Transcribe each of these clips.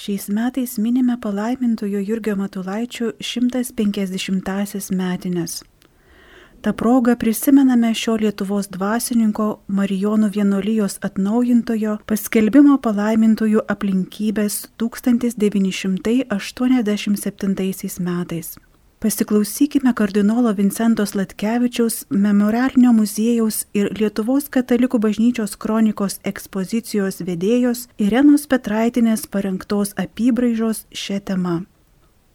Šiais metais minime palaimintojo Jurgio Matulaičio 150-asias metinės. Ta proga prisimename šio Lietuvos dvasininko Marijonų vienolyjos atnaujintojo paskelbimo palaimintojų aplinkybės 1987 metais. Pasiklausykime kardinolo Vincentos Latkevičiaus memorialinio muziejaus ir Lietuvos katalikų bažnyčios kronikos ekspozicijos vedėjos Irenos Petraitinės parengtos apibraižos šią temą.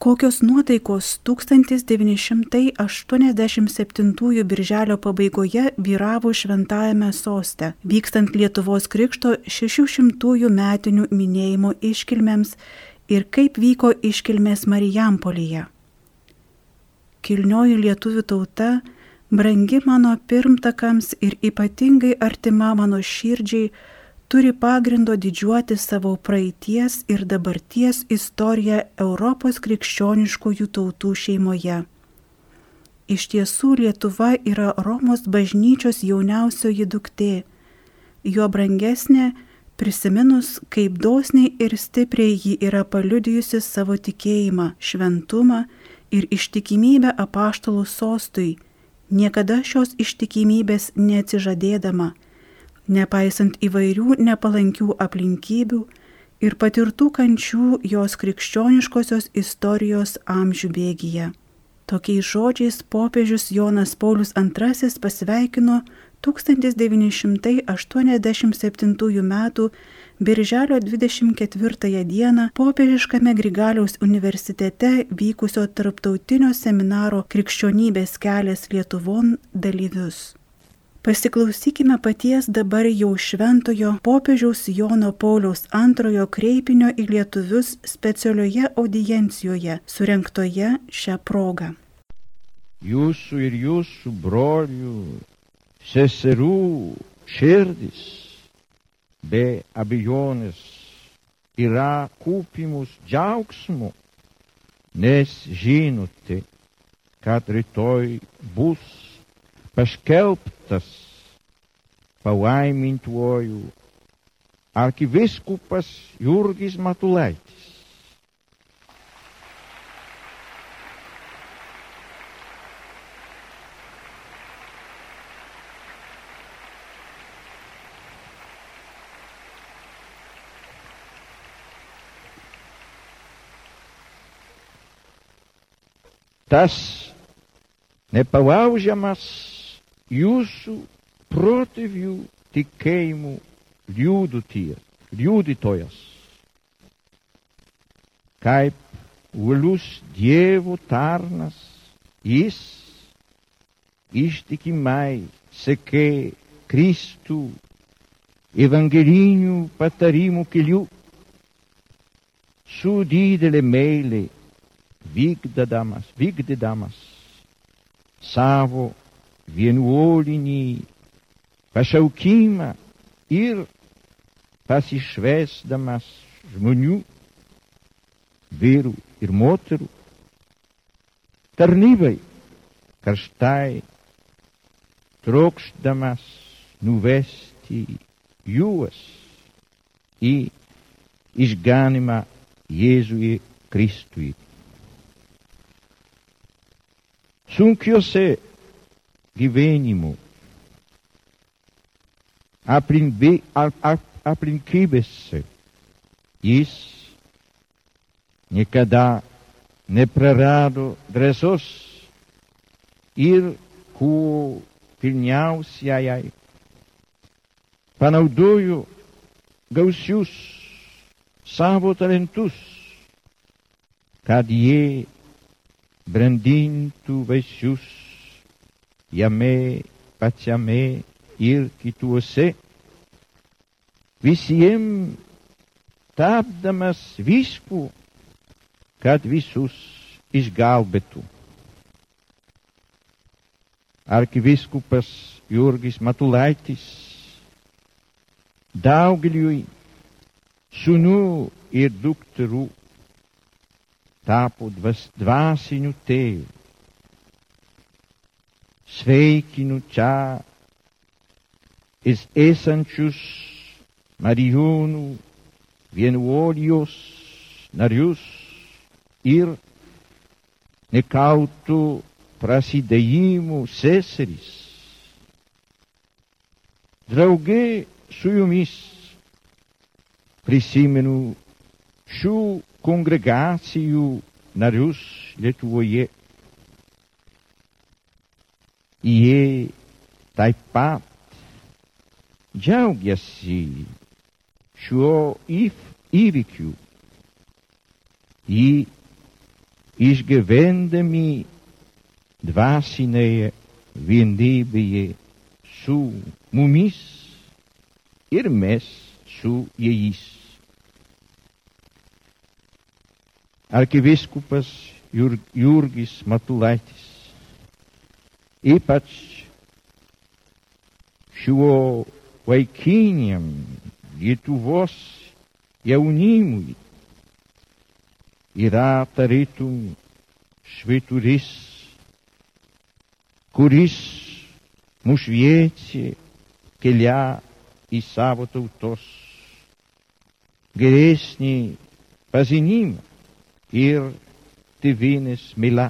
Kokios nuotaikos 1987 birželio pabaigoje vyravo šventajame soste, vykstant Lietuvos krikšto 600 metinių minėjimo iškilmėms ir kaip vyko iškilmės Marijampolyje. Kilnioji lietuvių tauta, brangi mano pirmtakams ir ypatingai artima mano širdžiai, turi pagrindo didžiuoti savo praeities ir dabarties istoriją Europos krikščioniškųjų tautų šeimoje. Iš tiesų Lietuva yra Romos bažnyčios jauniausioji duktė, jo brangesnė, prisiminus, kaip dosniai ir stipriai ji yra paliudijusi savo tikėjimą, šventumą ir ištikimybę apaštalų sostui, niekada šios ištikimybės neatsižadėdama nepaisant įvairių nepalankių aplinkybių ir patirtų kančių jos krikščioniškosios istorijos amžių bėgyje. Tokiais žodžiais popiežius Jonas Paulius II pasveikino 1987 m. Birželio 24 d. popiežiškame Grigaliaus universitete vykusio tarptautinio seminaro Krikščionybės kelias Lietuvon dalyvius. Pasiklausykime paties dabar jau šventojo popiežiaus Jono Pauliaus antrojo kreipinio į lietuvius specialioje audiencijoje, surenktoje šią progą. Jūsų ir jūsų brolių, seserų širdis be abejonės yra kūpimus džiaugsmu, nes žinote, kad rytoj bus paskelbtas palaimintuoju arkiviskupas Jurgis Matulaitis. Tas nepalaužiamas jūsų protėvių tikėjimų liudytojas. Kaip uolus Dievo tarnas, jis ištikimai sekė Kristų evangelinių patarimų kelių su didelė meilė vykdydamas, vykdydamas savo vienuolinį pašaukimą ir pasišvesdamas žmonių, vyrų ir moterų, tarnybai karštai, trokšdamas nuvesti juos į išganimą Jėzui Kristui. Sunkiose gyvenimu. Aplinkybėse jis niekada neprarado drąsos ir kuo pilniausiai panaudojo gausius savo talentus, kad jie brândind tu veșius, iame, paciame, irkituose, visiem tapdamas visku, kad visus išgalbėtų. Arkivyskupas Jurgis Matulaitis daugeliui sūnų ir dukterų tapo dvasiniu tėvu sveikinu čia esančius Marijonų vienuolijos narius ir nekautų prasidėjimų seserys. Draugai su jumis prisimenu šių kongregacijų narius Lietuvoje. Jie taip pat džiaugiasi šiuo įvykiu. Jį išgyvendami dvasinėje vienybėje su mumis ir mes su jais. Arkiviskupas Jur Jurgis Matulaitis ypač šiuo vaikiniam Lietuvos jaunimui yra tarytum švyturys, kuris mus šviečia kelią į savo tautos geresnį pažinimą ir tėvynės mylą.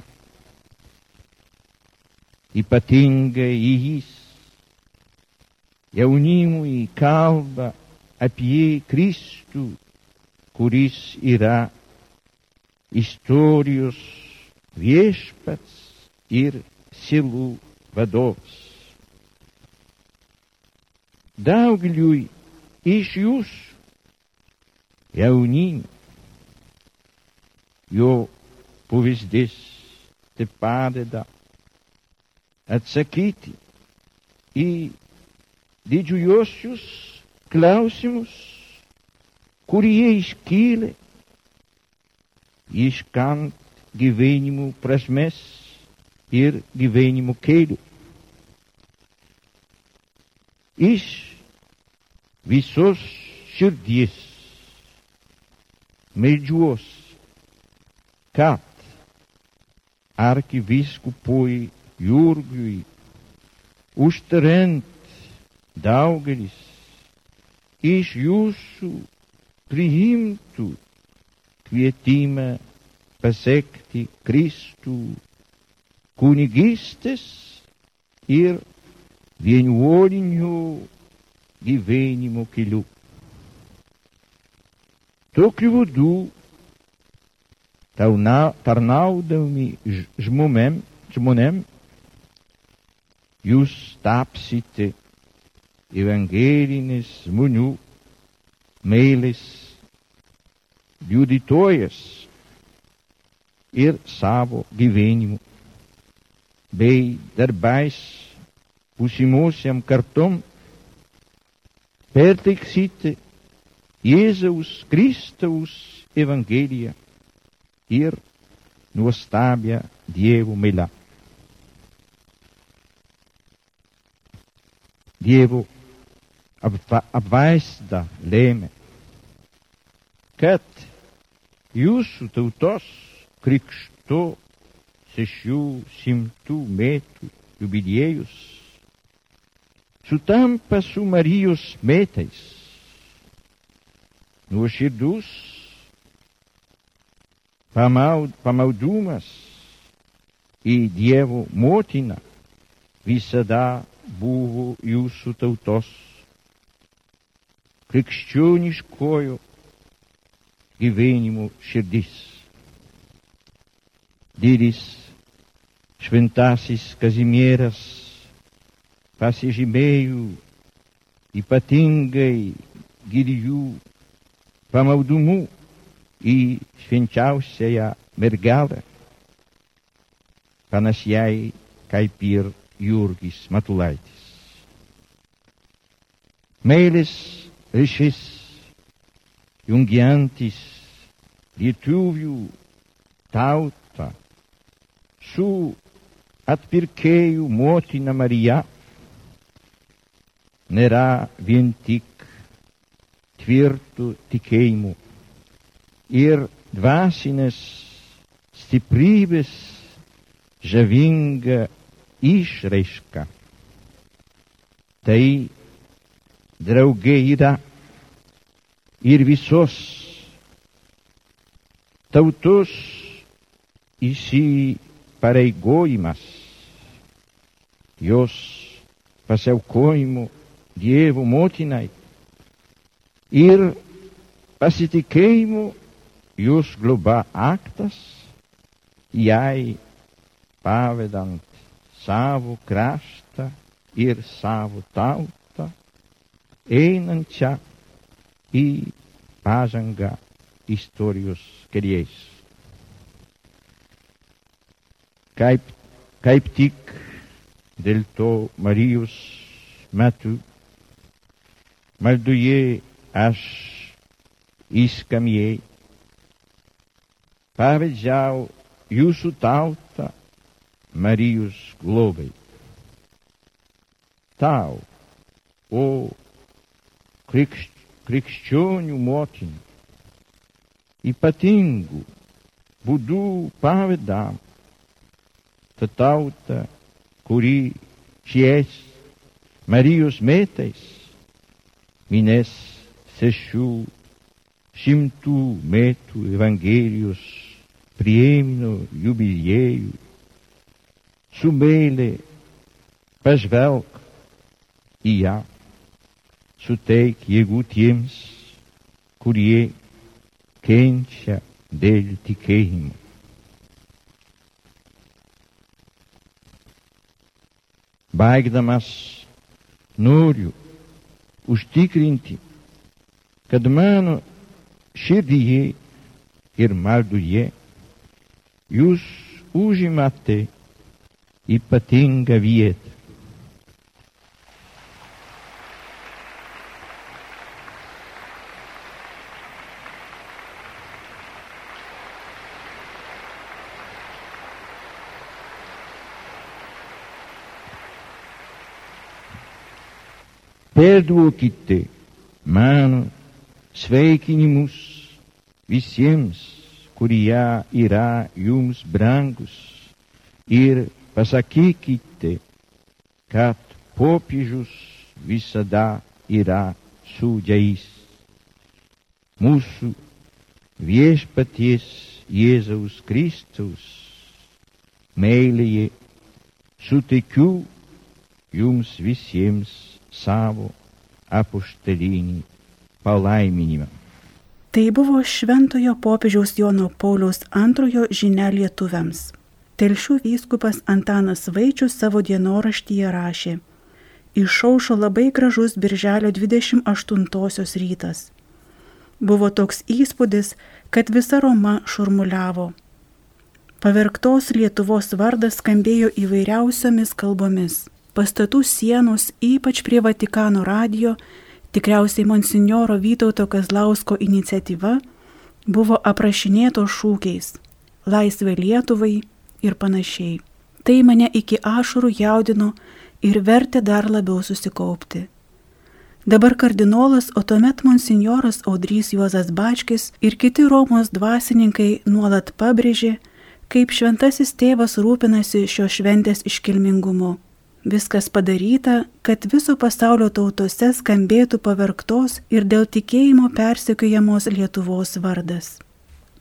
Ypatingai jis jaunimui kalba apie Kristų, kuris yra istorijos viešpats ir silų vadovas. Daugeliui iš jūsų jaunimų jo povizdis te padre da seciti e de Juiocius Clausimus curie esquile iscant givenimu presmes ir givenimu queiro is visos surdis medios kad arkivyskupui Jurgiui užtariant daugelis iš jūsų priimtų kvietimą pasekti Kristų kunigystės ir vienuolinių gyvenimo keliu. Tokiu būdu tarnaudami žmonėm, žmonėm jūs tapsite evangelinis žmonių meilės liudytojas ir savo gyvenimu, bei darbais būsimuosiam kartom perteiksite Jėzaus Kristaus Evangeliją ir nuostabią Dievo meilę. Dievo apvaizda lėmė, kad jūsų tautos krikšto šešių šimtų metų jubiliejus sutampa su Marijos metais. Nuoširdus pamaud, pamaldumas į Dievo motiną visada buvo jūsų tautos krikščioniškojo gyvenimo širdis. Didis šventasis Kazimieras pasižymėjo ypatingai gilių pamaldumų į švenčiausiąją mergelę, panašiai kaip ir Jurgis Matulaitis. Meilės ryšys jungiantis lietuvių tautą su atpirkėjų motina Marija nėra vien tik tvirtų tikėjimų ir dvasinės stiprybės žavinga išraiška. Tai drauge yra ir visos tautos įsipareigojimas, jos pasiaukojimų Dievo motinai ir pasitikėjimų jūs globa aktas, jai pavedant savo kraštą ir savo tautą, einančią į pažangą istorijos keliais. Kaip, kaip tik dėl to Marijos metu maldoje pavedžiau jūsų tautą Marijos globai. Tau, o krikšč, krikščionių motinų, ypatingų būdų pavedam tą tautą, kuri šiais Marijos metais minės šešių šimtų metų Evangelijos priėmino jubiliejų, su meilė pažvelg į ją, suteik jėgų tiems, kurie kenčia dėl tikėjimo. Baigdamas noriu užtikrinti, kad mano širdyje ir maldoje jūs užimate ypatingą vietą. Perduokite mano sveikinimus visiems, kurie yra jums brangus ir pasakykite, kad popiežius visada yra su jais. Mūsų viešpaties Jėzaus Kristaus meilėje suteikiu jums visiems savo apuštelinį palaiminimą. Tai buvo Šventojo popiežiaus Jono Pauliaus antrojo žinia lietuviams. Telšių vyskupas Antanas Vaičius savo dienoraštyje rašė. Išaušo labai gražus birželio 28-osios rytas. Buvo toks įspūdis, kad visa Roma šurmuliavo. Pavergtos Lietuvos vardas skambėjo įvairiausiomis kalbomis. Pastatų sienos, ypač prie Vatikano radio, tikriausiai monsinjoro Vytauto Kazlausko iniciatyva, buvo aprašinėtos šūkiais - laisvė Lietuvai ir panašiai. Tai mane iki ašarų jaudino ir vertė dar labiau susikaupti. Dabar kardinolas, o tuomet monsinjoras Audrys Juozas Bačkis ir kiti Romos dvasininkai nuolat pabrėžė, kaip šventasis tėvas rūpinasi šio šventės iškilmingumu. Viskas padaryta, kad viso pasaulio tautose skambėtų pavergtos ir dėl tikėjimo persekiojamos Lietuvos vardas.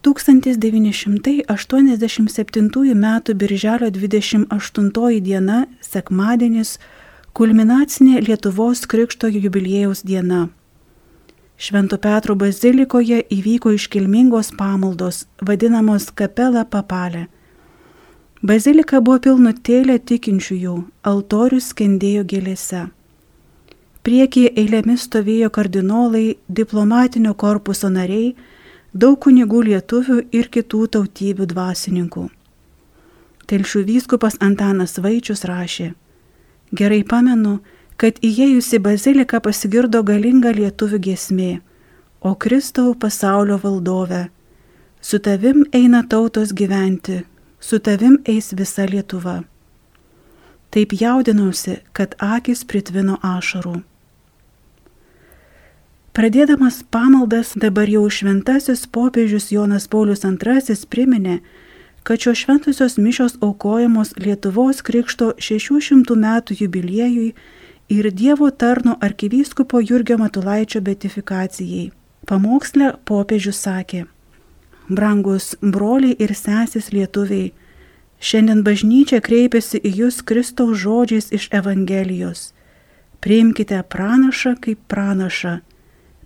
1987 m. birželio 28 diena, sekmadienis, kulminacinė Lietuvos krikšto jubiliejaus diena. Švento Petro bazilikoje įvyko iškilmingos pamaldos, vadinamos kapela papalė. Bazilika buvo pilnutėlė tikinčiųjų, altorius skendėjo gėlėse. Priekyje eilėmis stovėjo kardinolai, diplomatinio korpuso nariai, daug kunigų lietuvių ir kitų tautybių dvasininkų. Telšių vyskupas Antanas Vaičius rašė, gerai pamenu, kad įėjusi baziliką pasigirdo galinga lietuvių giesmė, o Kristau pasaulio valdove, su tavim eina tautos gyventi, su tavim eis visa Lietuva. Taip jaudinausi, kad akis pritvino ašarų. Pradėdamas pamaldas dabar jau šventasis popiežius Jonas Paulius II priminė, kad šios šventosios mišios aukojamos Lietuvos krikšto 600 metų jubiliejui ir Dievo tarno arkivyskupo Jurgio Matulaičio betifikacijai. Pamoksle popiežius sakė, Brangus broliai ir sesis lietuviai, šiandien bažnyčia kreipiasi į jūs Kristaus žodžiais iš Evangelijos. Priimkite pranašą kaip pranašą,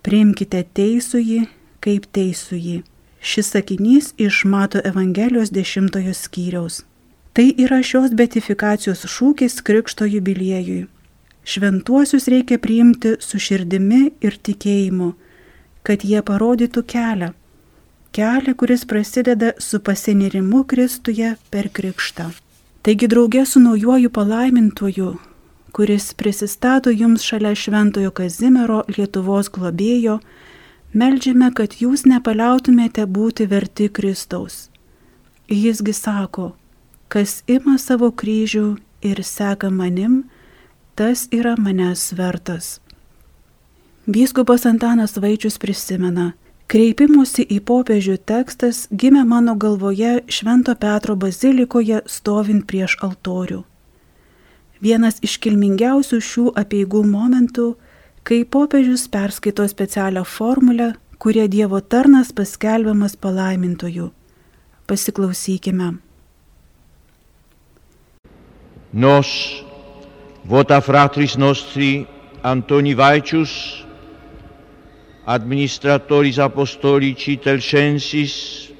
priimkite teisųjį kaip teisųjį. Šis sakinys iš Mato Evangelijos dešimtojo skyriaus. Tai yra šios betifikacijos šūkis Krikšto jubiliejui. Šventuosius reikia priimti su širdimi ir tikėjimu, kad jie parodytų kelią. Kelią, kuris prasideda su pasinirimu Kristuje per krikštą. Taigi draugė su naujoju palaimintuoju, kuris prisistato jums šalia Šventojo Kazimiero Lietuvos globėjo, Meldžiame, kad jūs nepaliautumėte būti verti Kristaus. Jisgi sako, kas ima savo kryžių ir seka manim, tas yra manęs vertas. Vyskupas Antanas Vaičius prisimena, kreipimusi į popiežių tekstas gimė mano galvoje Švento Petro bazilikoje stovint prieš altorių. Vienas iškilmingiausių šių apieigų momentų kai popiežius perskaito specialią formulę, kurie Dievo tarnas paskelbiamas palaimintoju. Pasiklausykime. Nos, vota fratris nostri Antoni Vaicius, administratoris apostolici telcensis,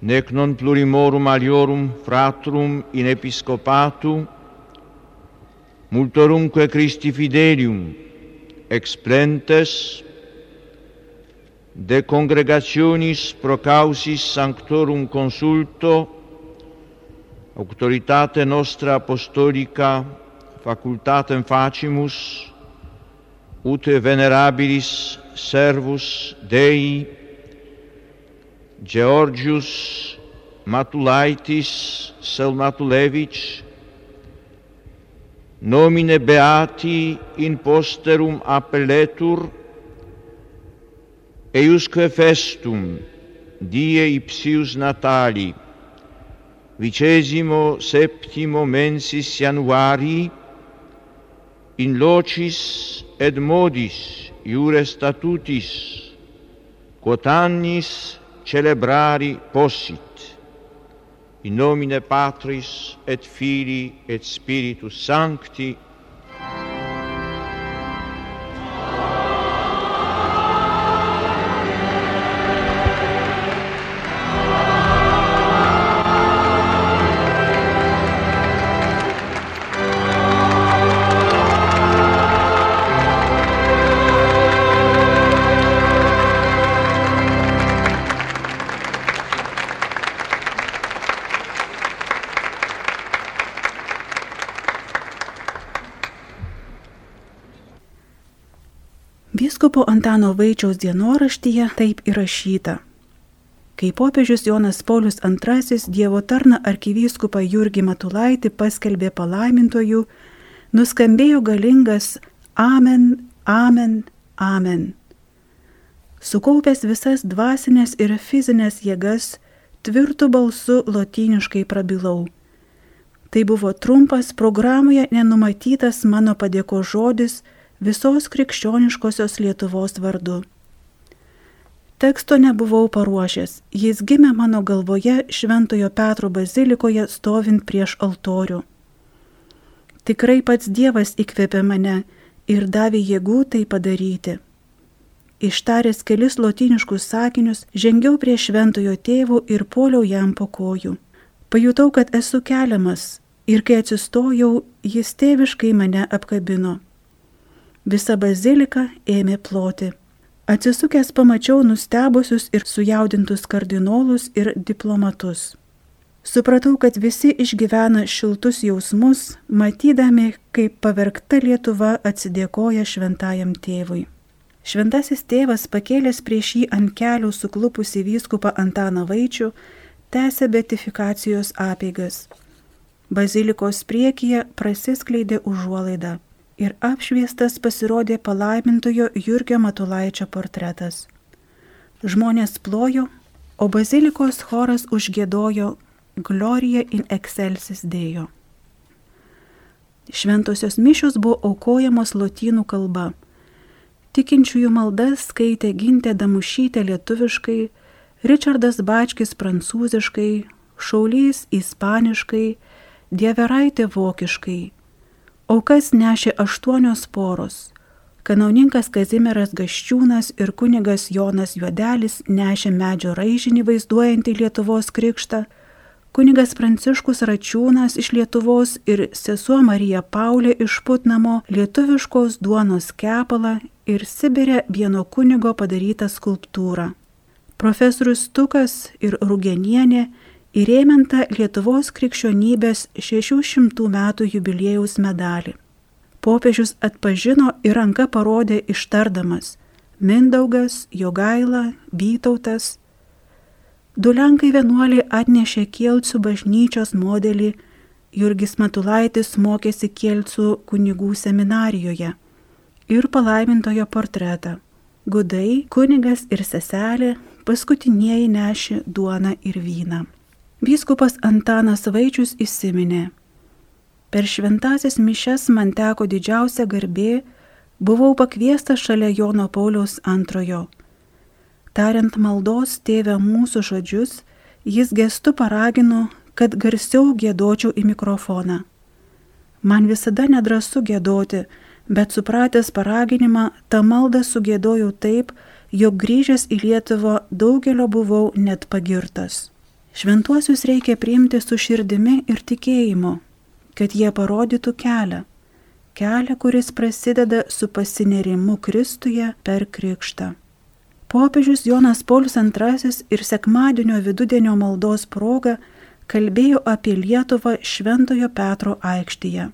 nec non plurimorum aliorum fratrum in episcopatu, multorumque Christi fidelium explentes, de congregationis pro causis sanctorum consulto, auctoritate nostra apostolica facultatem facimus, ut venerabilis servus Dei Georgius Matulaitis Selmatulevich nomine beati in posterum appelletur eiusque festum die ipsius natali vicesimo septimo mensis januarii in locis et modis iure statutis quotannis celebrari possit. In nomine patris et filii et spiritus sancti Vyskupo Antano Vaičiaus dienoraštyje taip įrašyta. Kai popiežius Jonas Paulius II Dievo tarną arkivyskupą Jurgį Matulaitį paskelbė palaimintojų, nuskambėjo galingas Amen, Amen, Amen. Sukaupęs visas dvasinės ir fizinės jėgas, tvirtų balsu lotyniškai prabilau. Tai buvo trumpas programoje nenumatytas mano padėko žodis, visos krikščioniškosios Lietuvos vardu. Teksto nebuvau paruošęs, jis gimė mano galvoje Šventojo Petro bazilikoje stovint prieš altorių. Tikrai pats Dievas įkvėpė mane ir davė jėgų tai padaryti. Ištaręs kelis lotiniškus sakinius, žengiau prie šventojo tėvo ir poliau jam po kojų. Pajutau, kad esu keliamas ir kai atsistojau, jis tėviškai mane apkabino. Visa bazilika ėmė ploti. Atsisukęs pamačiau nustebusius ir sujaudintus kardinolus ir diplomatus. Supratau, kad visi išgyvena šiltus jausmus, matydami, kaip pavergta Lietuva atsidėkoja šventajam tėvui. Šventasis tėvas pakėlęs prieš jį ant kelių suklupusi vyskupą Antaną Vaičių, tęsė betifikacijos apeigas. Bazilikos priekyje prasiskleidė užuolaida ir apšviestas pasirodė palaimintojo Jurgio Matulaičio portretas. Žmonės plojo, o bazilikos choras užgėdojo Gloria in excelsis Dėjo. Šventosios mišios buvo aukojamos lotynų kalba. Tikinčiųjų maldas skaitė Gintė Damušytė lietuviškai, Richardas Bačkis prancūziškai, Šaulys ispaniškai, Dieveraitė vokiškai. Aukas nešė aštuonios poros. Kanauninkas Kazimieras Gaščiūnas ir kunigas Jonas Juodelis nešė medžio raižinį vaizduojantį Lietuvos krikštą, kunigas Pranciškus Račiūnas iš Lietuvos ir sesuo Marija Paulė iš Putnamo lietuviškos duonos kepalą ir Sibirė vieno kunigo padarytą skulptūrą. Profesorius Tukas ir Rugenienė įrėminta Lietuvos krikščionybės 600 metų jubiliejaus medalį. Popiežius atpažino ir ranka parodė ištardamas Mindaugas, Jogaila, Vytautas. Du lenkai vienuoliai atnešė Kielcų bažnyčios modelį, Jurgis Matulaitis mokėsi Kielcų kunigų seminarijoje ir palaimintojo portretą. Gudai, kunigas ir seselė paskutinieji nešė duoną ir vyną. Vyskupas Antanas Vaičius įsiminė. Per šventasias mišes man teko didžiausia garbė, buvau pakviestas šalia Jono Pauliaus antrojo. Tariant maldos tėvę mūsų žodžius, jis gestu paragino, kad garsiau gėdočiau į mikrofoną. Man visada nedrasu gėdoti, bet supratęs paraginimą, tą maldą sugėdojau taip, jog grįžęs į Lietuvą daugelio buvau net pagirtas. Šventuosius reikia priimti su širdimi ir tikėjimu, kad jie parodytų kelią. Kelią, kuris prasideda su pasinerimu Kristuje per krikštą. Popiežius Jonas Paulius II ir sekmadienio vidudienio maldos proga kalbėjo apie Lietuvą Šventojo Petro aikštėje.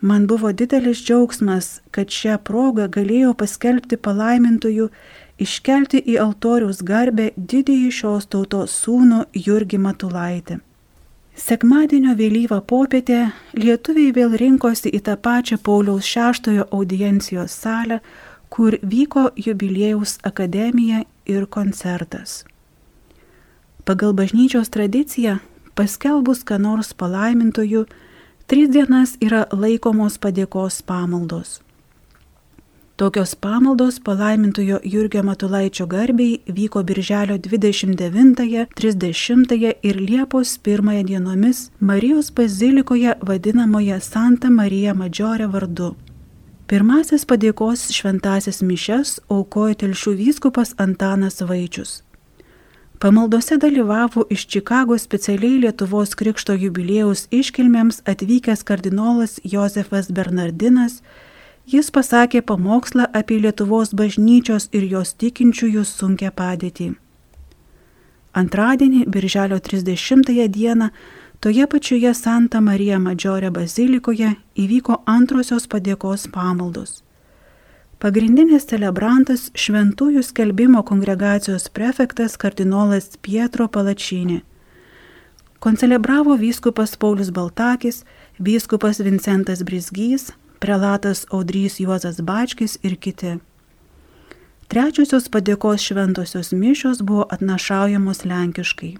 Man buvo didelis džiaugsmas, kad šią progą galėjau paskelbti palaimintųjų iškelti į altoriaus garbę didįjį šios tautos sūnų Jurgį Matulaitį. Sekmadienio vėlyvą popietę lietuviai vėl rinkosi į tą pačią Pauliaus VI audiencijos salę, kur vyko jubiliejaus akademija ir koncertas. Pagal bažnyčios tradiciją, paskelbus ką nors palaimintojų, Tris dienas yra laikomos padėkos pamaldos. Tokios pamaldos palaimintojo Jurgio Matulaičio garbiai vyko birželio 29, 30 ir Liepos 1 dienomis Marijos bazilikoje vadinamoje Santa Marija Madžiorė vardu. Pirmasis padėkos šventasis mišes aukojo telšių vyskupas Antanas Vaičius. Pamaldose dalyvavo iš Čikagos specialiai Lietuvos Krikšto jubiliejaus iškilmėms atvykęs kardinolas Josefas Bernardinas. Jis pasakė pamokslą apie Lietuvos bažnyčios ir jos tikinčiųjų sunkę padėtį. Antradienį, birželio 30 dieną, toje pačioje Santa Marija Madžiorė bazilikoje įvyko antrosios padėkos pamaldos. Pagrindinis celebrantas šventųjų skelbimo kongregacijos prefektas kardinolas Pietro Palačinė. Koncelebravo vyskupas Paulius Baltakis, vyskupas Vincentas Brisgys, prelatas Audrys Juozas Bačkis ir kiti. Trečiosios padėkos šventosios mišios buvo atnašaujamos lenkiškai.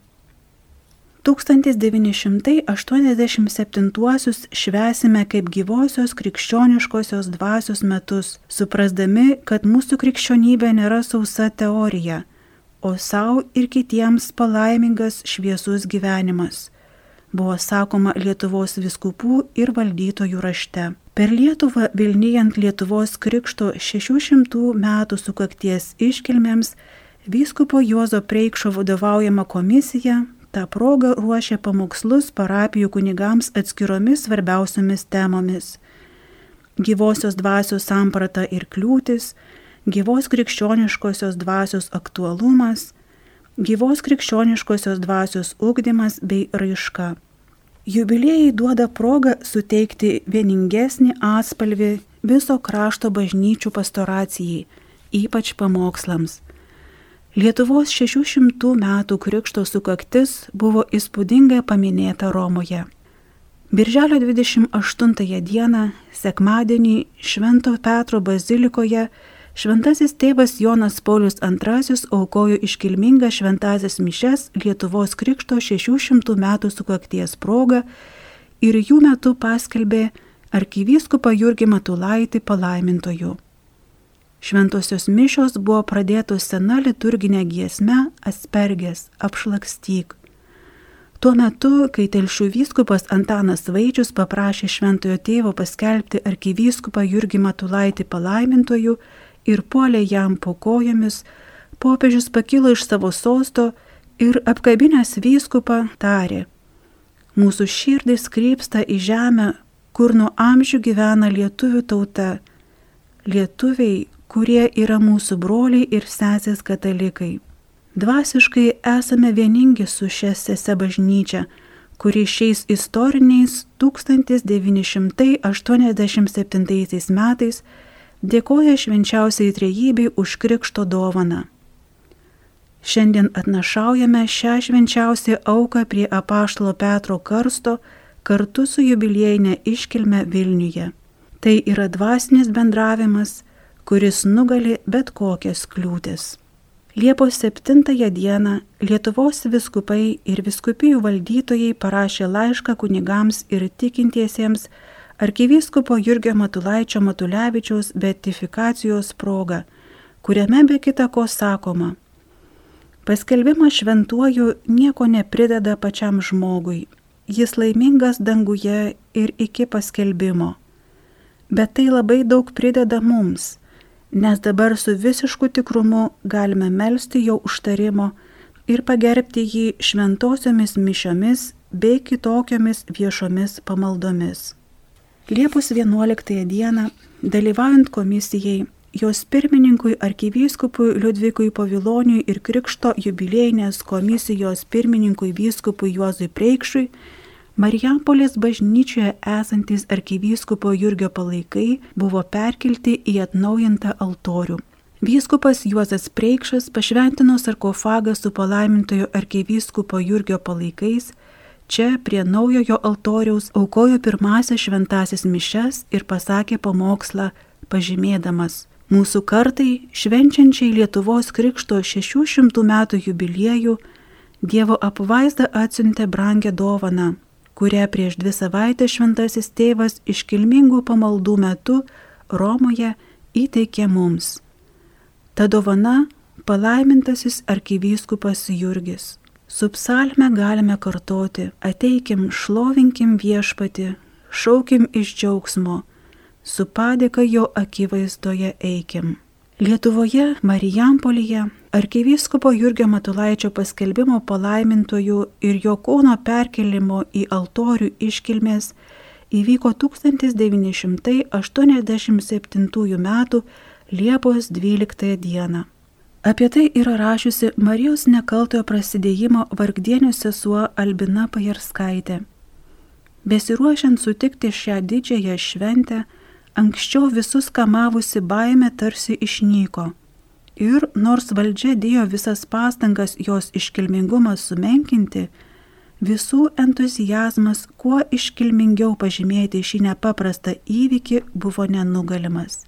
1987 švesime kaip gyvosios krikščioniškosios dvasios metus, suprasdami, kad mūsų krikščionybė nėra sausa teorija, o savo ir kitiems palaimingas šviesus gyvenimas, buvo sakoma Lietuvos viskupų ir valdytojų rašte. Per Lietuvą Vilnijant Lietuvos krikšto 600 metų sukakties iškilmėms, vyskupo Juozo Preikšo vadovaujama komisija tą progą ruošė pamokslus parapijų kunigams atskiromis svarbiausiomis temomis - gyvosios dvasios samprata ir kliūtis, gyvos krikščioniškosios dvasios aktualumas, gyvos krikščioniškosios dvasios ugdymas bei raiška. Jubiliejai duoda progą suteikti vieningesnį atspalvį viso krašto bažnyčių pastoracijai, ypač pamokslams. Lietuvos 600 metų krikšto sukaktis buvo įspūdingai paminėta Romoje. Birželio 28 dieną, sekmadienį, Švento Petro bazilikoje šventasis tėvas Jonas Paulius II aukojo iškilmingą šventasias mišes Lietuvos krikšto 600 metų sukakties progą ir jų metu paskelbė arkivyskupą Jurgį Matulaitį palaimintoju. Šventosios mišios buvo pradėtos sena liturginė giesme Aspergės apšlakstyk. Tuo metu, kai telšių vyskupas Antanas Vaičius paprašė šventojo tėvo paskelbti arkivyskupą Jurgį Matulaitį palaimintoju ir puolė jam po kojomis, popiežius pakilo iš savo sosto ir apkabinęs vyskupą tarė, mūsų širdis krypsta į žemę, kur nuo amžių gyvena lietuvių tauta, lietuviai, kurie yra mūsų broliai ir sesės katalikai. Dvasiškai esame vieningi su šia sese bažnyčia, kuri šiais istoriniais 1987 metais dėkoja švenčiausiai trejybei už krikšto dovaną. Šiandien atnašaujame šią švenčiausią auką prie apaštalo Petro karsto kartu su jubiliejinė iškilme Vilniuje. Tai yra dvasinis bendravimas, kuris nugali bet kokias kliūtis. Liepos 7 dieną Lietuvos viskupai ir viskupijų valdytojai parašė laišką kunigams ir tikintiesiems arkivyskupo Jurgio Matulaičio Matulevičiaus beatifikacijos proga, kuriame be kita ko sakoma, paskelbimas šventuoju nieko neprideda pačiam žmogui, jis laimingas danguje ir iki paskelbimo, bet tai labai daug prideda mums nes dabar su visišku tikrumu galime melstį jo užtarimo ir pagerbti jį šventosiomis mišiomis bei kitokiomis viešomis pamaldomis. Liepos 11 dieną, dalyvaujant komisijai, jos pirmininkui arkivyskupui Liudvikui Paviloniui ir Krikšto jubiliejinės komisijos pirmininkui vyskupui Juozui Preikšui, Marijampolės bažnyčioje esantis arkivyskupo Jurgio palaikai buvo perkelti į atnaujintą altorių. Vyskupas Juozas Preikšas pašventino sarkofagą su palaimintojo arkivyskupo Jurgio palaikais, čia prie naujojo altoriaus aukojo pirmasias šventasis mišes ir pasakė pamokslą, pažymėdamas mūsų kartai švenčiančiai Lietuvos krikšto 600 metų jubiliejų Dievo apvaizda atsiuntė brangę dovaną kurią prieš dvi savaitės šventasis tėvas iškilmingų pamaldų metu Romoje įteikė mums. Ta dovana palaimintasis arkivyskupas Jurgis. Su psalme galime kartoti, ateikim, šlovinkim viešpati, šaukim iš džiaugsmo, su padėka jo akivaizdoje eikim. Lietuvoje, Marijampolyje, arkivyskupo Jurgio Matulaičio paskelbimo palaimintojų ir jo kūno perkelimo į altorių iškilmės įvyko 1987 m. Liepos 12 d. Apie tai yra rašiusi Marijos nekaltojo prasidėjimo vargdienių sesuo Albina Pajarskaitė. Besiruošiant sutikti šią didžiąją šventę, Anksčiau visus kamavusi baime tarsi išnyko. Ir nors valdžia dėjo visas pastangas jos iškilmingumą sumenkinti, visų entuzijazmas kuo iškilmingiau pažymėti šį nepaprastą įvykį buvo nenugalimas.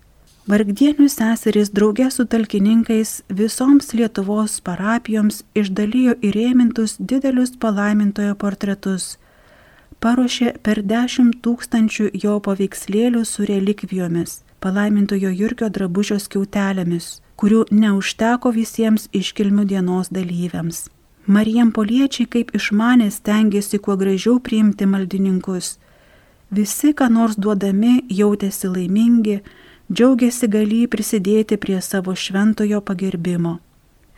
Vargdienių seserys draugė su talkininkais visoms Lietuvos parapijoms išdalijo įrėmintus didelius palaimintojo portretus paruošė per dešimt tūkstančių jo paveikslėlių su relikvijomis, palaimintojo Jurgio drabužio skiautelėmis, kurių neužteko visiems iškilmių dienos dalyviams. Marijampoliečiai kaip išmanė stengiasi kuo gražiau priimti maldininkus. Visi, ką nors duodami, jautėsi laimingi, džiaugiasi galį prisidėti prie savo šventojo pagerbimo.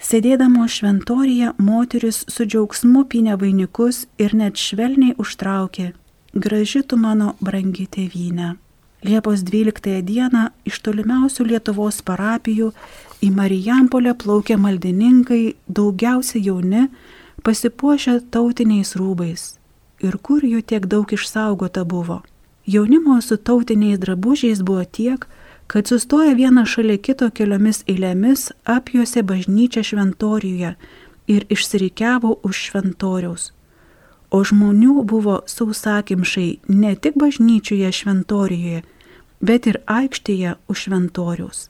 Sėdėdamo šventorija moteris su džiaugsmu pinė vainikus ir net švelniai užtraukė - graži tu mano brangi tėvynė. Liepos 12 dieną iš tolimiausių Lietuvos parapijų į Marijampolę plaukė maldininkai, daugiausia jauni, pasipuošę tautiniais rūbais. Ir kur jų tiek daug išsaugota buvo. Jaunimo su tautiniais drabužiais buvo tiek, kad sustoja vienas šalia kito keliomis eilėmis, apjuose bažnyčią šventorijoje ir išsirikiavo už šventoriaus. O žmonių buvo sausakimšai ne tik bažnyčioje šventorijoje, bet ir aikštėje už šventoriaus.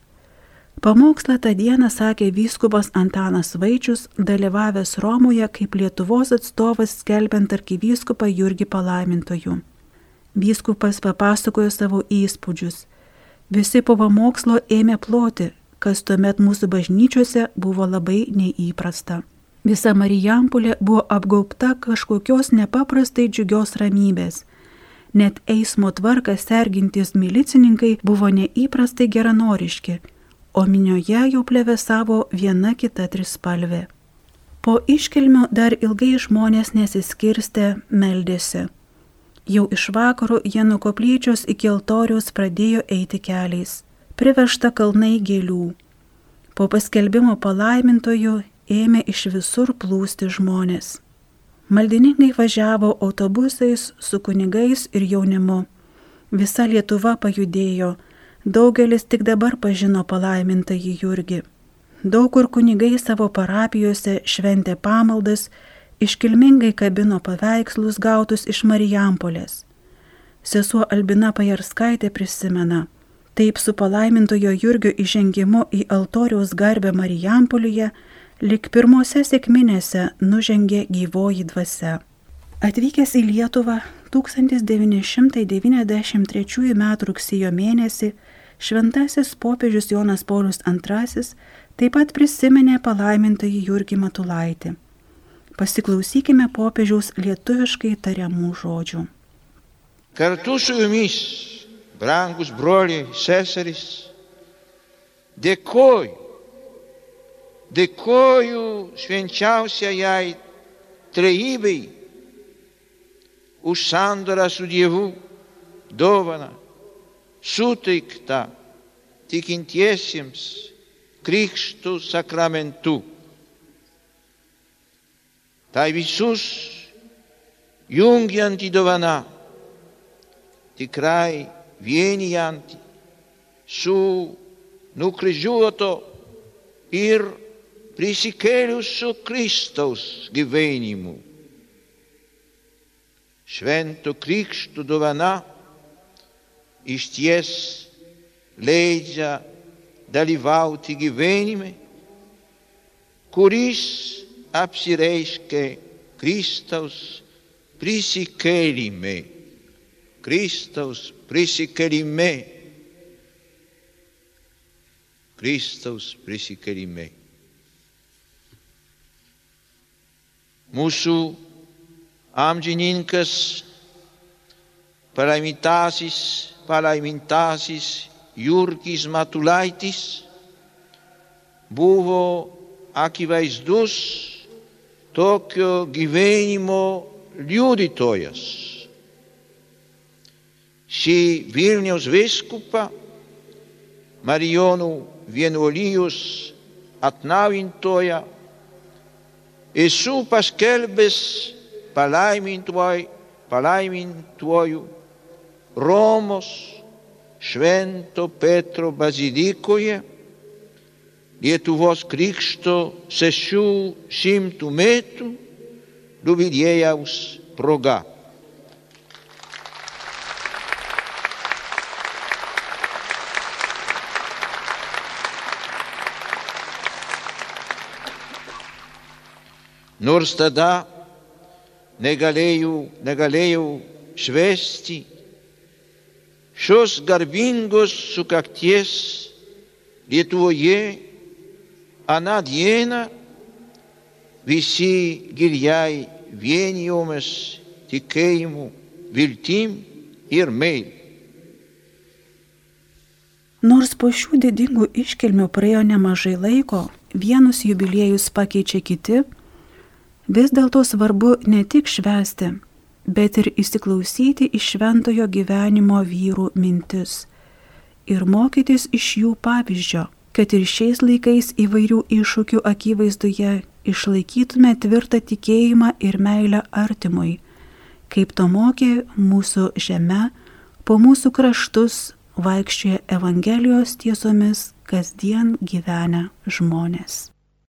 Pamokslą tą dieną sakė vyskupas Antanas Vaičius, dalyvavęs Romoje kaip Lietuvos atstovas skelbiant arkivyskupą Jurgį palaimintojų. Vyskupas papasakojo savo įspūdžius Visi po pamokslo ėmė ploti, kas tuomet mūsų bažnyčiose buvo labai neįprasta. Visa Marijampolė buvo apgaubta kažkokios nepaprastai džiugios ramybės. Net eismo tvarką sergintys milicininkai buvo neįprastai geranoriški, o minioje jau plevesavo viena kita trispalvė. Po iškilmių dar ilgai žmonės nesiskirstė, meldėsi. Jau iš vakaro jie nuo koplyčios iki altoriaus pradėjo eiti keliais. Privežta kalnai gėlių. Po paskelbimo palaimintojų ėmė iš visur plūsti žmonės. Maldininkai važiavo autobusais su kunigais ir jaunimu. Visa Lietuva pajudėjo, daugelis tik dabar pažino palaimintąjį Jurgį. Daug kur kunigai savo parapijose šventė pamaldas iškilmingai kabino paveikslus gautus iš Marijampolės. Sesuo Albina Pajarskaitė prisimena, taip su palaimintojo Jurgio įžengimu į altoriaus garbę Marijampolėje, lik pirmose sėkminėse nužengė gyvoji dvasia. Atvykęs į Lietuvą 1993 m. rugsėjo mėnesį šventasis popiežius Jonas Paulius II taip pat prisiminė palaimintąjį Jurgį Matulaitį. Pasiklausykime popiežiaus lietuviškai tariamų žodžių. Kartu su jumis, brangus broliai, seserys, dėkoju, dėkoju švenčiausiai trejybei už sandorą su Dievu, dovaną, suteiktą tikintiesiems Krikštų sakramentu. Tai visus jungianti dovana, tikrai vienijanti su nukryžiuoto ir prisikėlusio Kristaus gyvenimu. Švento Krikšto dovana iš ties leidžia dalyvauti gyvenime, kuris apsireiškė Kristaus prisikėlime. Kristaus prisikėlime. Kristaus prisikėlime. Mūsų amžininkas, palaimintasis, palaimintasis Jurgis Matulaitis buvo akivaizdus tokio gyvenimo liudytojas. Šį Vilniaus viskupą Marijonų vienuolijos atnaujintoją esu paskelbęs palaimintuoju Romos Švento Petro bazilikoje Lietuvos Krikšto šešių šimtų metų jubiliejaus proga. Nors tada negalėjau, negalėjau švesti šios garbingos sukakties Lietuvoje aną dieną visi giliai vienijomės tikėjimu, viltim ir meilė. Nors po šių didingų iškilmių praėjo nemažai laiko, vienus jubiliejus pakeičia kiti, vis dėlto svarbu ne tik švęsti, bet ir įsiklausyti į šventojo gyvenimo vyrų mintis ir mokytis iš jų pavyzdžio kad ir šiais laikais įvairių iššūkių akivaizdoje išlaikytume tvirtą tikėjimą ir meilę artimui, kaip to mokė mūsų žemė, po mūsų kraštus vaikščioja Evangelijos tiesomis kasdien gyvenę žmonės.